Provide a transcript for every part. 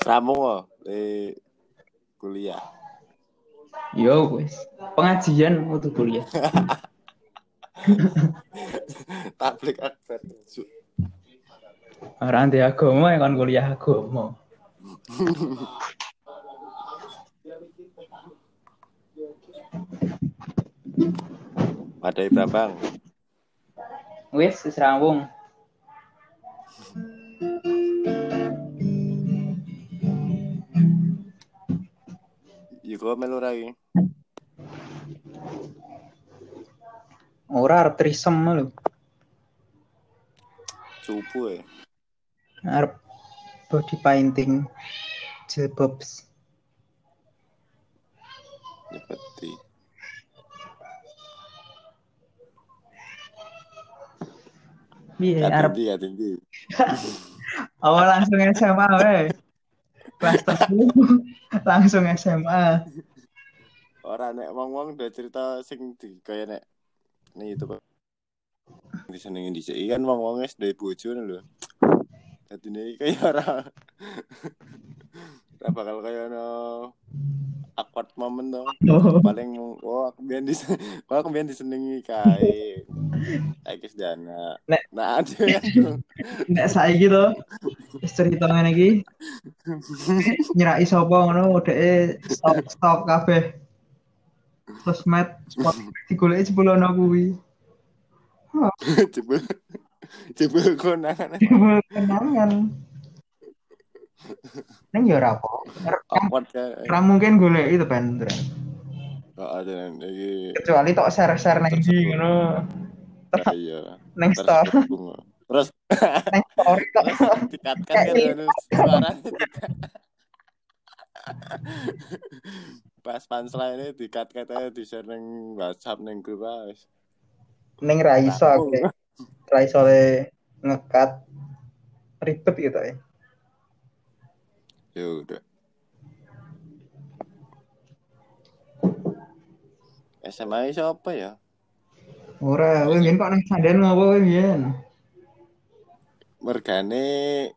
Ramu kok di kuliah. Yo wis. Pengajian untuk kuliah. Tablik akbar. Orang di agama ya kan kuliah agama. Padai Brambang. Wis wis rampung. Yuko melu lagi. Ora arep trisem lho. Cupu ya. Arep body painting jilbabs. Nyepeti. Piye Gak arep tinggi, gak tinggi. awal langsung SMA we. Kelas 10 langsung SMA. Ora nek wong-wong udah cerita sing di kaya nek nih itu kok disenengin di sini kan wong-wong wis dari bojo lho. Dadi nih kaya ora ora bakal kaya no awkward moment dong. Oh. Paling oh aku biyen dis oh, aku biyen disenengi kae. Kayak wis dana. Nek- Nah, ada. Nek saiki to wis cerita ngene iki nyiraki sapa ngono dheke stop stop kabeh. Sosmed spot digoleki jebul ana kuwi. Coba coba konangan Jebul kenangan. Neng ya ora kan. Ora mungkin golek itu ben. Lagi. Kecuali tok share-share nang ndi ngono. Iya. Neng Terus bunga. Terus neng dikatkan kan terus suara pas punchline ini dikat katanya di share neng WhatsApp neng grup guys. Neng ra iso aku. Ra iso le ngekat ribet gitu ya. Ya udah. SMA siapa ya? Ora, biyen kok nang sanden ngopo biyen? Mergane,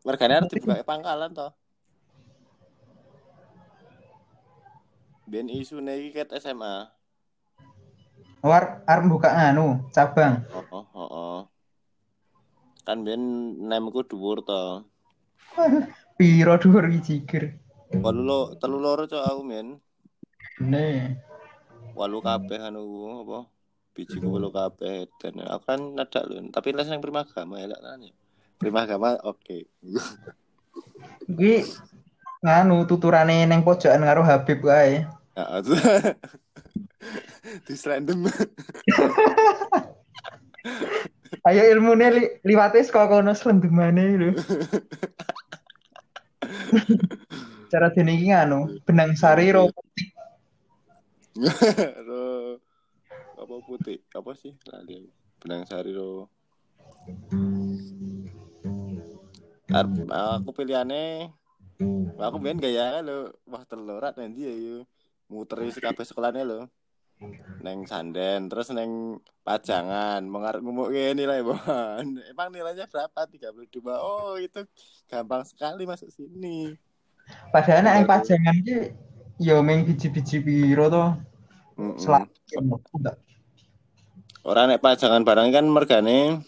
mergane harus dibuka pangkalan toh. Ben isu nih ket SMA. War arep buka anu, cabang. Oh, oh, oh, oh. Kan ben nemku dhuwur toh. Piro dhuwur iki jiger. Walu lo, telu loro cok aku men. Ne. Walu kabeh anu apa? Bijiku walu kabeh dan aku kan ada lho, tapi les yang primagama elak kan ya. Primagama oke. Iki nganu tuturane neng pojokan karo Habib itu di random. Ayo ilmune li, liwate saka kono slendemane lho. Cara dene iki nganu, benang sari ro Ro apa putih? Apa sih? Benang sari ro. Arep- aku pilihane aku main gaya lo wah telorat nanti ya yo. Muteri kabeh sekolahnya lo. Neng sanden terus neng pajangan. Mengarep ngomong nilai bahan emang nilainya berapa? 32 oh itu gampang sekali masuk sini. Padahal nek yang pajangan iki ya meng biji-biji piro to. Mm-mm. Selama Orang nek pajangan barang kan mergane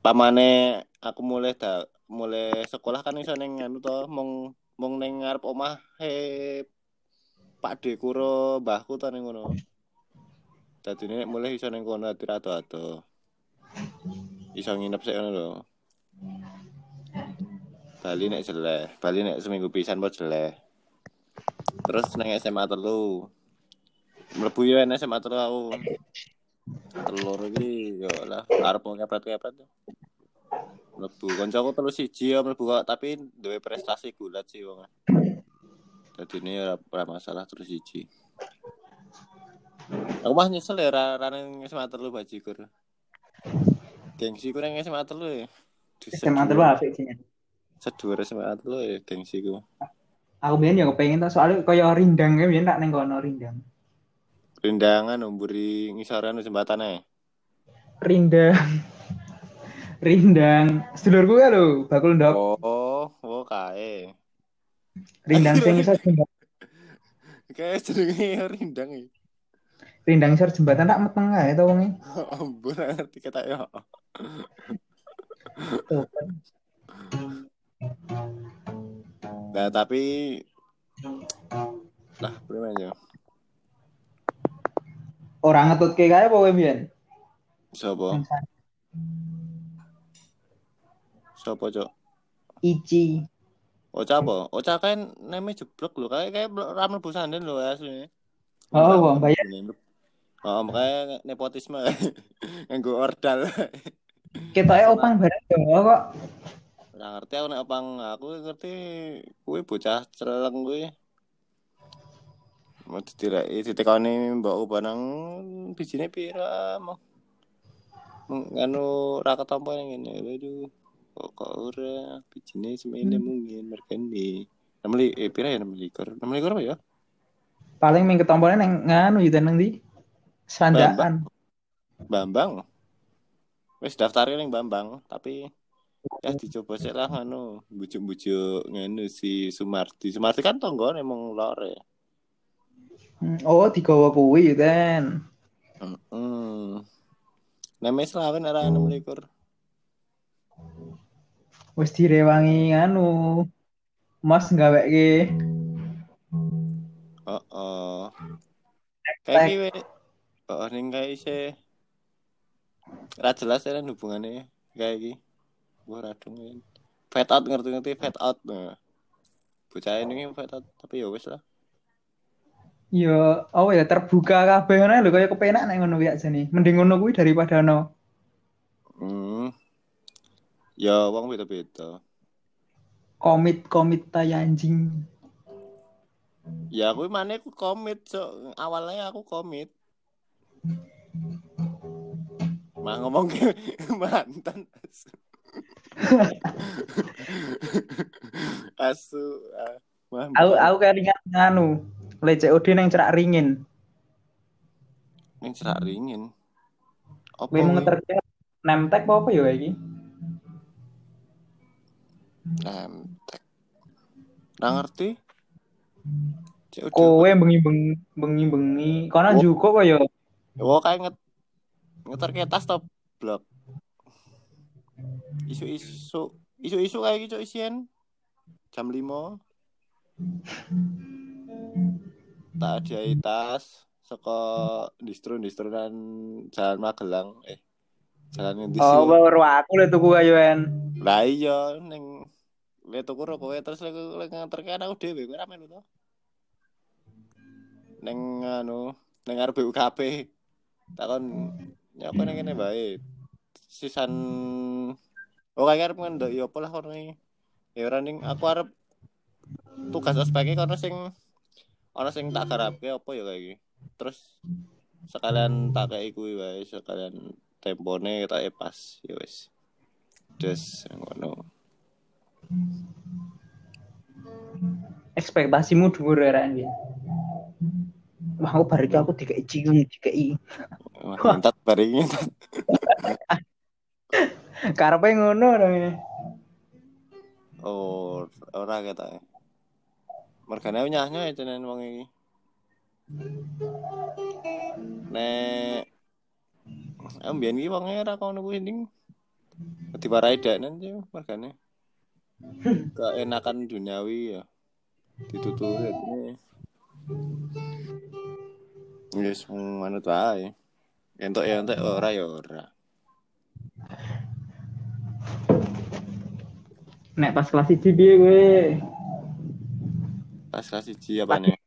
pamane aku mulai da, mulai sekolah kan iso ning anu to mong mong ning ngarep omah he Pak De kuro mbahku to ning ngono. Dadi nek mulai iso ning kono ati rado-ado. Iso nginep sik ngono lho. Bali nek jeleh, Bali nek seminggu pisan po jeleh. Terus neng SMA telu. Mlebu yo SMA telu aku. telur iki yo lah arep tuh. Mlebu kancaku telu siji ya mlebu kok tapi duwe prestasi gulat sih wong. Dadi ini ora ora masalah terus siji. Aku mah nyesel ya ra ra nang SMA telu bajigur. Gengsi ku nang SMA telu ya. SMA telu apik sih. Sedhuwur SMA telu ya gengsi ku. Aku biyen ya kepengin to soalnya kaya rindang ya biyen tak ning kono rindang. Rindangan umburi ngisaran jembatane. Rindang. Rindang. Sedulurku kan lho, bakul ndok. Oh, oh kae. Rindang sing iso jembatan. Kayak jenenge rindang iki. Rindang isor jembatan tak meteng kae to wonge. Ampun ngerti kata ya. Tuh kan. Nah, tapi lah, primen yo. Ora ngetutke kae apa kowe mbiyen? Sopo? Sopo, Cok? Ici. Ocha apa? Ocha kan neme jeblok lho, kayak kayak ra mlebu sanden lho asline. Oh, wong bayar. Oh, makanya nepotisme nganggo ordal. Ketoke opang bareng Jawa kok. Ora ngerti aku nek opang aku ngerti kuwi bocah celeng kuwi. Mau ditiraki ditekani mbak Ubanang bijine pira mau. Nganu ra yang ngene. Waduh. Kok kok ora bijine semene mungkin merkene. Namli eh pira ya 6 likur. 6 likur apa ya? Paling ming ketompone nang nganu yo nang ndi? Sandaan. Bambang. Wis daftarnya ning Bambang, tapi ya dicoba sih lah nganu bujuk-bujuk nganu si Sumarti. Sumarti kan tonggone emang lore. Hmm, Oh, digawa kuwi ten. Heeh. Namanya selawen era 6 likur. Wis direwangi anu. Mas gaweke Heeh. Kayak iki we. Oh, ning kayak isi Ra jelas ya kan hubungannya kayak iki. Gua ra dong. Fade out ngerti-ngerti fade out. Nah. Bocah ini fade out tapi ya wis lah. ya apa ya terbuka kabeh ngono lho kaya kepenak nek ngono kuwi jane. Mending ngono kuwi daripada ono Hmm. Ya wong beda-beda. komit-komit tai anjing. Ya aku mana aku komit so awalnya aku komit. Mah ngomong ke mantan asu. asu ah, Aku aku kelingan nganu. LCOD nang cerak ringin. Yang cerak ringin. Apa Kowe mau ngeterke nemtek apa apa ya iki? Nemtek. Nggak ngerti. Kowe bengi-bengi bengi-bengi. Kono Oh. juga kok ya. Wah kayak nget ngeter ke tas top blok. Isu-isu isu-isu kayak gitu isian jam 5 tak ada tas saka distro distro dan jalan Magelang eh jalan yang Oh, baru aku le tuku ayoan. lah iya neng le tuku rokok terus lek lek nganterke aku dhewe kowe ra melu neng anu neng arep BUKP takon nyapa neng kene bae sisan oh kayak arep ngendok ya apa lah kono iki? Ya ora aku arep tugas ospeknya kono sing ana sing tak garapke apa ya kayak iki? Terus sekalian tak kayak wae sekalian tempone tak e pas ya wis. Des ngono Ekspektasimu dhuwur ya Ran. Wah, aku bar iki aku dikei cium. Wah, ngentot bareng ngentot. Karepe ngono ini. Oh, ora kata. Mergane nyahnya ya tenan wong iki. Nek ambian iki wonge ora kono kuwi ning. Diwarai danan sih mergane. Keenakan duniawi ya. Dituturi ini. Yes, manut wae. Entuk ya entuk ora ya ora. Nek pas kelas 1 piye kowe? Pas kelas siji apa nih?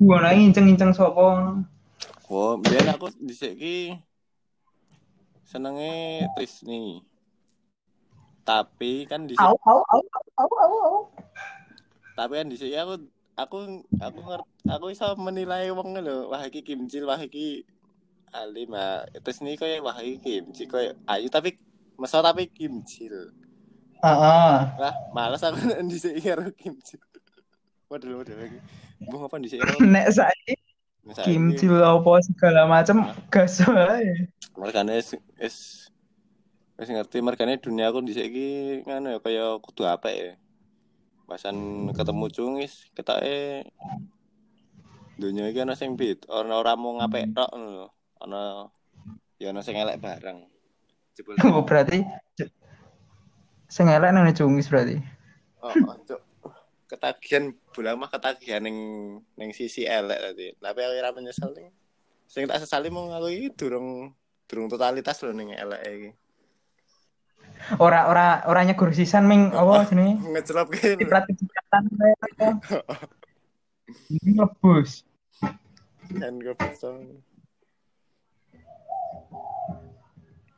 Gua nang inceng-inceng sapa? Oh, biar aku dhisik ki senenge Trisni. Tapi kan dhisik Au au au au au au. tapi kan dhisik aku aku aku ngerti aku iso menilai wong lho, wah iki kimcil, wah iki alim ah. Trisni koyo wah iki kimcil koyo ayu tapi mesra tapi kimcil. Heeh. Wah, males aku nek dhisik karo kimcil. Waduh, waduh lagi. Bung apa dhisik karo Nek saiki Saiki, kimcil apa segala macam gas wae. Mergane es, es wis ngerti mergane dunia aku dhisik iki ngono ya kaya kudu apik ya. Bahasan ketemu cungis ketoke dunia iki ana sing bit, ora ora mau ngapik tok ngono lho. Ana ya ana sing elek bareng. Jebul Oh, berarti sing elek nang cungis berarti. Oh, oh, cuk. Ketagihan bola mah ketagihan ning ning sisi elek tadi. Tapi aku ora menyesal ning. Sing tak sesali mung aku iki durung durung totalitas lho ning elek iki. Ora ora ora nyegur sisan ming apa jenenge? Ngecelop ke. Ciprat-cipratan Ini lebus. kan bisa.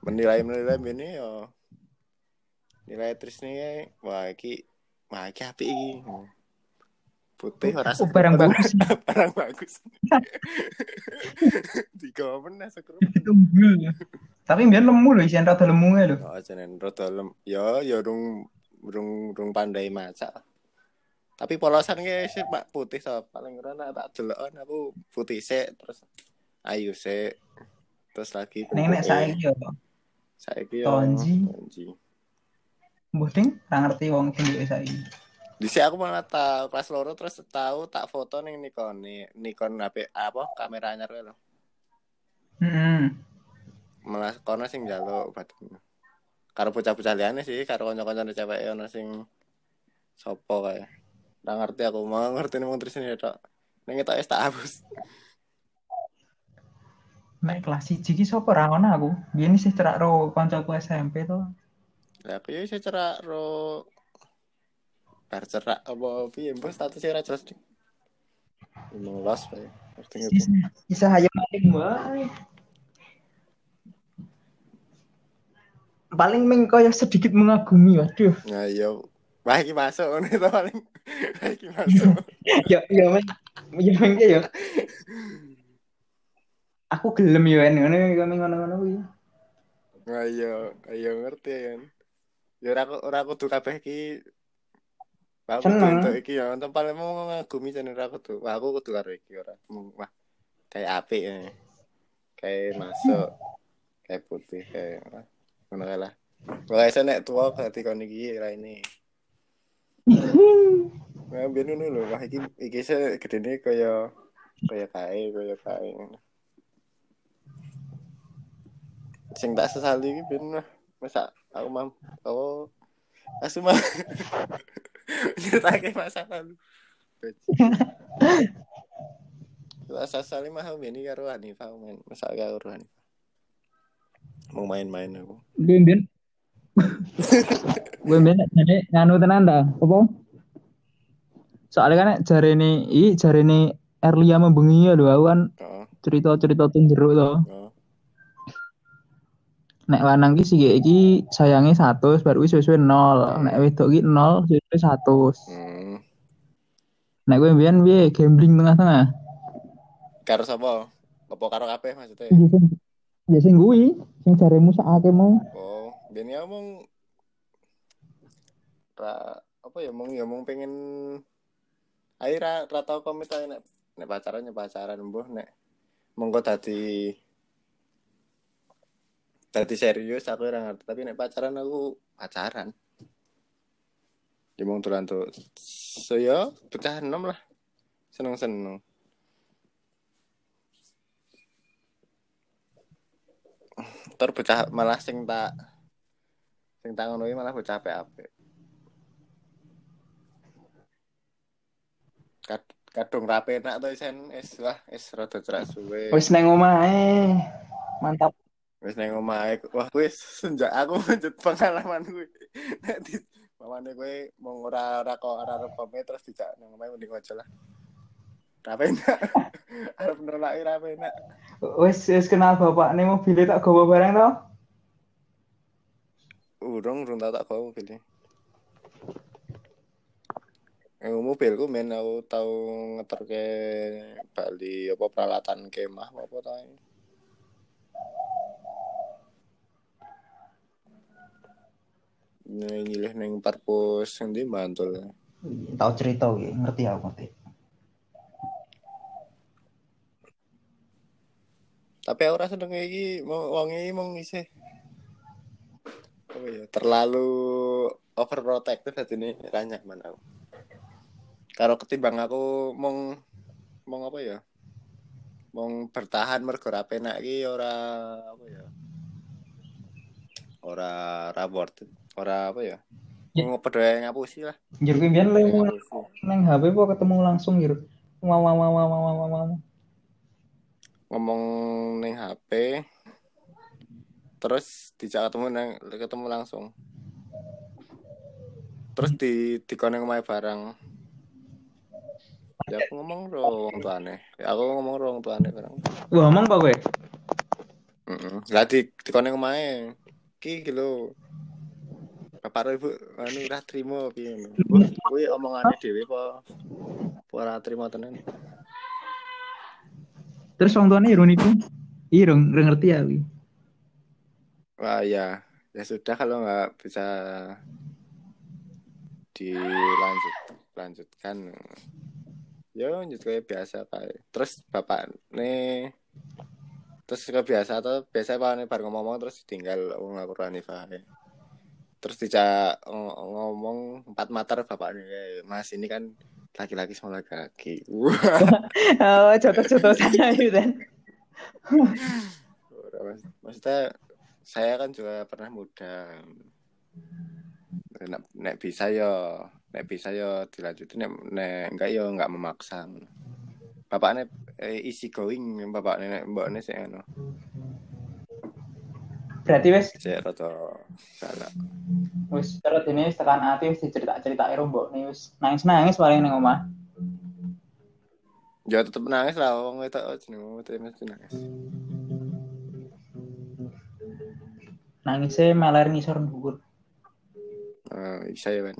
Menilai menilai ini ya nilai Trisni wah iki wah iki apik iki. Putih ora Oh, barang bagus. barang bagus. Tiga mana sekru. Tunggul. Tapi mbiyen lemu lho isian rada lemu lho. Oh, jeneng rada lem. Ya, ya rung rung rung pandai masak. Tapi polosan ki sih Pak putih so paling ora nak tak delokon aku putih sik terus ayu sik. Terus lagi Ning nek saiki yo saiki ya Tonji. Tonji. mbuh ding ra ngerti wong sing duwe saiki. Dhisik aku malah tahu kelas loro terus tahu tak foto ning Nikon nih Nikon HP apa kamera anyar kuwi lho. Heeh. Malah kono sing njaluk badan. Karo bocah-bocah liyane sih, karo kanca-kancane cewek ono sing sopo kae. Nggak ngerti aku, mau ngerti nih terus ini tok. Ning ketok wis tak hapus. Nek kelas 1 iki sapa ra ngono aku. Biyen sih cerak ro kancaku SMP to. Lah aku ya iso cerak ro bar cerak apa piye mbok status ora jelas dik. Emang los bae. Ngerti ngerti. Bisa bisa ayo maling wae. Paling ming koyo sedikit mengagumi, waduh. Nah, iya. Wah, iki masuk ngono to paling. Wah, iki masuk. Ya ya men. Ya men ki ya. Aku gelem yo en ngono ngono ngono kuwi. Nah, iya, iya ngerti kan. Ya ora ora kudu kabeh iki Aku Seneng. entuk iki ya, untuk paling mau ngagumi jeneng ora kudu. Wah, aku kudu karo iki ora. Wah, kayak apik ya. Kayak masuk. Kayak putih kayak ngono kae lah. Pokoknya nek tua berarti kon iki ra ini. Nah, biar ngono lho, wah iki iki se gedene kaya kaya kae, kaya kae. Sing tak sesali iki ben masa aku mam oh asu mah nyeritake masa lalu. Lah sesali mah ini karo Hanifah main masa karo Hanifah. Mau main-main aku. Gue mbien. Gue mbien jadi nganu tenan ta, apa? Soalnya kan jare ini, i jare ini Erlia membengi ya lho, kan cerita-cerita tun jeruk to. Nek lanang ki sih iki sayange 100 baru wis suwe 0. Nek wedok ki 0 suwe 100. Hmm. Nek gue mbien piye gambling tengah-tengah. Karo sapa? Apa karo kabeh maksudnya? Ya sing ya sing kuwi, sing jaremu sakake mau. Oh, bini ngomong ra apa ya mong ya mong pengen ayo ra ra tau komit ae nek nek pacaran ya pacaran mbuh nek monggo dadi dadi serius aku ora ngerti tapi nek pacaran aku pacaran ya mong tulan tuh so ya pecah enam lah seneng seneng Ntar bocah malah sing tak sing tak ngono malah bocah apik-apik. Kad- Kadung rapi enak to isen es lah es rada cerak suwe. Wis neng omahe. Mantap. Wis nang omahe wah wis senjak aku lanjut pengalaman kuwi. Di mamane kowe mau ora ora kok ora arep pamit terus dijak nang omahe mending aja lah. Rapi enak. Arep nolaki rapi enak. Wis wis kenal bapak nih mobil tak gawa barang to? Urung urung tau tak bawa mobilnya. Eh, mobilku men aku tau ngeterke Bali apa peralatan kemah apa ta. Nyilih ning perpus endi Bantul. Tahu cerita iki, ngerti aku ngerti. Tapi aku rasa seneng iki mau wong iki mung isih apa ya terlalu overprotective jadi ini ra nyaman aku kalau ketimbang aku mong mong apa ya mong bertahan mergo ra penak iki ora apa ya ora it. Ora apa ya Ya. ngepedhe ngapusi lah Jur kuwi mbiyen le Ngapusi. nang HP po ketemu langsung jur. Wow wow wow wow wow wow. wow. ngomong ning HP terus dijak ketemu nang ketemu langsung terus di di kono omahe barang ya aku ngomong ro wong tuane ya aku ngomong ro wong tuane barang Wah, ngomong apa kowe? heeh lah di di kono omahe ki iki lho Bapak ibu anu ora trimo piye kuwi omongane dhewe apa apa ora trimo tenan Terus wong tuane. Iya dong, nggak ngerti ya. Wi. Wah ya, ya sudah kalau nggak bisa dilanjut lanjutkan. Ya lanjut kayak biasa kayak. Terus bapak nih terus kayak biasa atau biasa pak nih baru ngomong terus tinggal ngaku Hanifah. Terus ng- ngomong empat mater bapak nih kayak, Mas ini kan laki-laki sama laki-laki. Oh, contoh-contoh saya kan. Mas- maksudnya saya kan juga pernah muda. Nek, nek bisa yo nek bisa yo dilanjutin nek, nek enggak yo enggak memaksa. Bapaknya eh, easy going bapaknya nek mbaknya sih anu Berarti wes rada salah wes terus ini wis tekan ati wis dicerita-cerita ero mbok nih wis nangis-nangis paling ning omah. ya tetep nangis lah wong oh jeneng itu mesti nangis Nangisnya meler ngisor dhuwur. Eh, bisa ya kan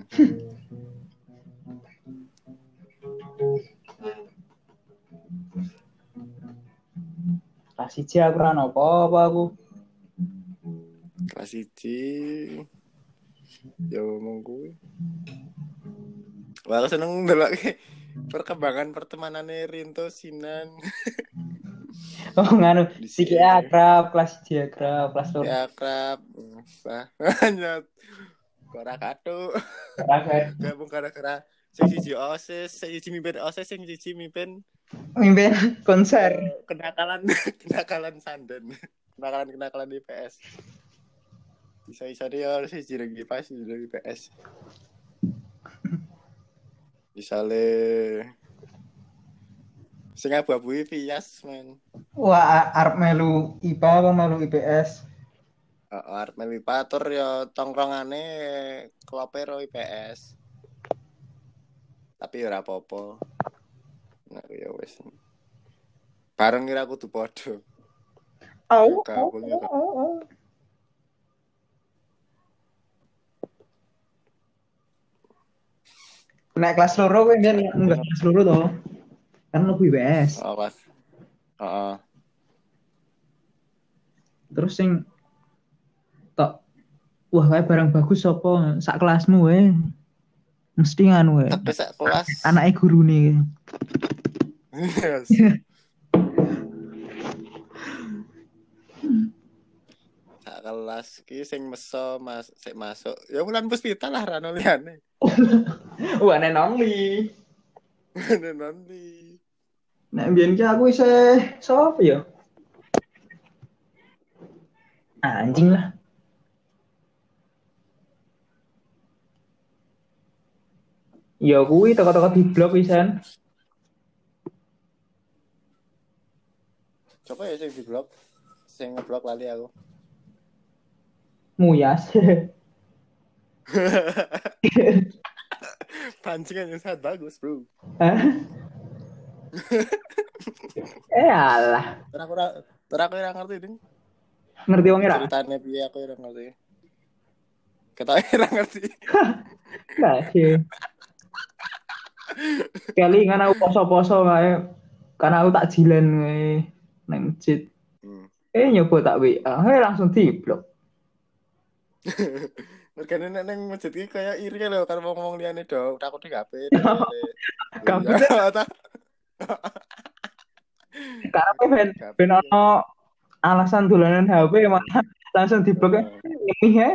siji aku ora apa-apa aku. Kelas siji ya ngomong kuwi Wah, seneng ndelok perkembangan pertemanannya Rinto Sinan. Oh nganu, siki akrab, kelas siji akrab, kelas loro. Ya akrab Wah, hanya ora kado. Akrab. gabung gara-gara sing siji OSIS sing siji mimpin OSIS sing siji mimpin Mimpin konser. eh, kenakalan kenakalan sanden kenakalan kenakalan IPS bisa bisa dia siji lagi pas siji lagi IPS bisa le sing abu-abu Vias men Wah, arep melu IPA apa melu IPS? Uh, arep melu patur ya tongkrongane klopero IPS. Tapi ya ora apa-apa. Nah, ya wis. Bareng kira kudu padha. Au, Gabung ya, Kak. Nek kelas loro kowe kan enggak kelas loro toh. Kan lebih IPS. Oh, pas. Heeh. Terus sing tok wah kayak barang bagus apa sak kelasmu we. Mesti nganu we. Tapi sak kelas. Anake gurune. Yes. kelas ki sing meso mas sik masuk. Ya bulan puspita lah rano liyane. Wah, nek nongli. Nanti. Nek mbiyen ki aku isih sapa ya? Anjing lah. Ya kuwi toko-toko di blog pisan. Coba ya sing di blog. Sing ngeblok lali aku. Muyas. Pancingan yang sangat bagus, bro. Eh alah, Terus aku terus aku ora ngerti ding. ngerti wong ora? Ceritane piye aku ora ngerti. Kita ora ngerti. Enggak sih. Kali kan aku poso-poso kae kan aku tak jilen kae nang masjid. Hmm. Eh nyoba tak WA, eh langsung di blok. Mergane nek ning masjid iki kaya iri lho karo ngomong liyane do, takut di HP. Gabut. Karena ben ben ono alasan dolanan HP malah langsung di blok nyemih ya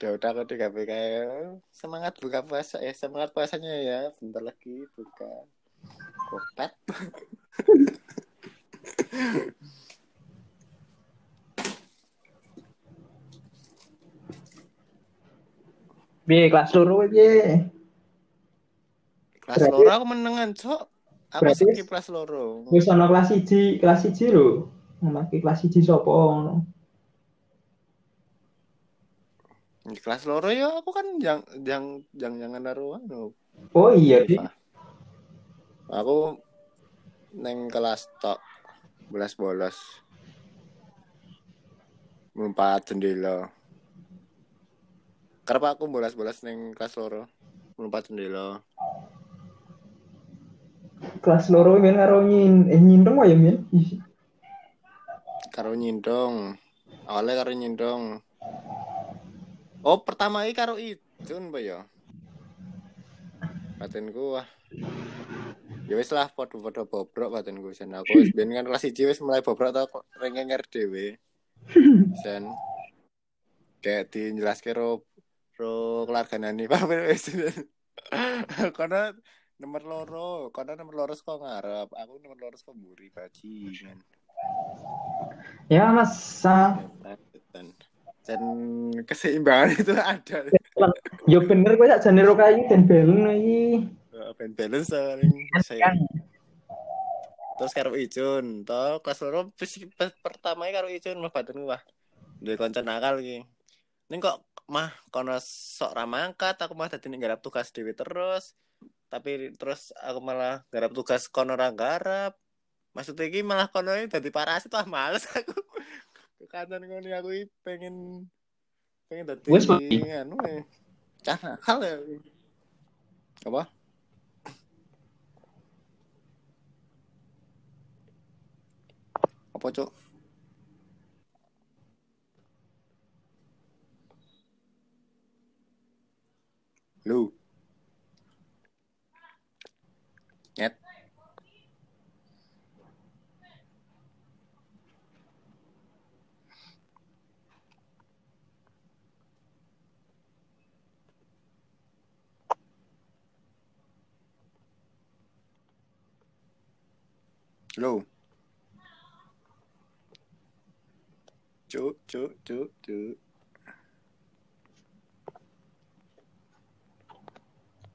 udah udah aku di KPK semangat buka puasa ya semangat puasanya ya. Bentar lagi buka kopet Piye kelas loro piye? kelas loro aku menengan cok apa Berarti- sih kelas loro Wis ana kelas 1, kelas 1 lho. Nang kelas 1 sapa ngono? Di kelas loro ya aku kan yang yang yang jangan naruh anu Oh iya. FIFA. Aku neng kelas tok belas bolos. Melompat jendela. Kenapa aku bolas-bolas neng kelas loro? Melompat jendela. kelas loro men karo nyin eh nyindong wae men. Karo nyindong. Awalnya karo nyindong. Oh, pertama ini karo Ijun, Pak ya. Batinku wah. Ya wis lah padha-padha bobrok batinku sen aku wis ben kan kelas 1 wis mulai bobrok kok rengenger dhewe. Sen kayak dijelaske ro ro kelarganane Pak? Wis. Karena nomor loro, karena nomor loro kok ngarep, aku nomor loro kok mburi bajingan. Ya Mas, dan dan keseimbangan itu ada. Yo bener kowe sak jane kayu dan belen iki. ben balance paling terus karo Icun toh kelas loro pertama karo Icun mah batin wah. Duwe kanca nakal iki. Ning kok mah kono sok ra mangkat aku mah dadi nggarap tugas dhewe terus. Tapi terus aku malah garap tugas kono ra garap maksudnya iki malah kono ini dadi parasit wah males aku. Ke kantor ngono aku pengen pengen dadi Wes, anu eh. cah nakal ya apa? Apa cok lu. Nyet lu. Cuk cuk cuk cuk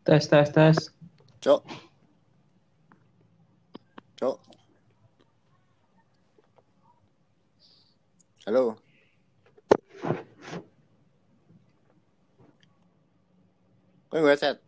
Tes tes tes. Cok. Cok. Halo. Kowe gue chat.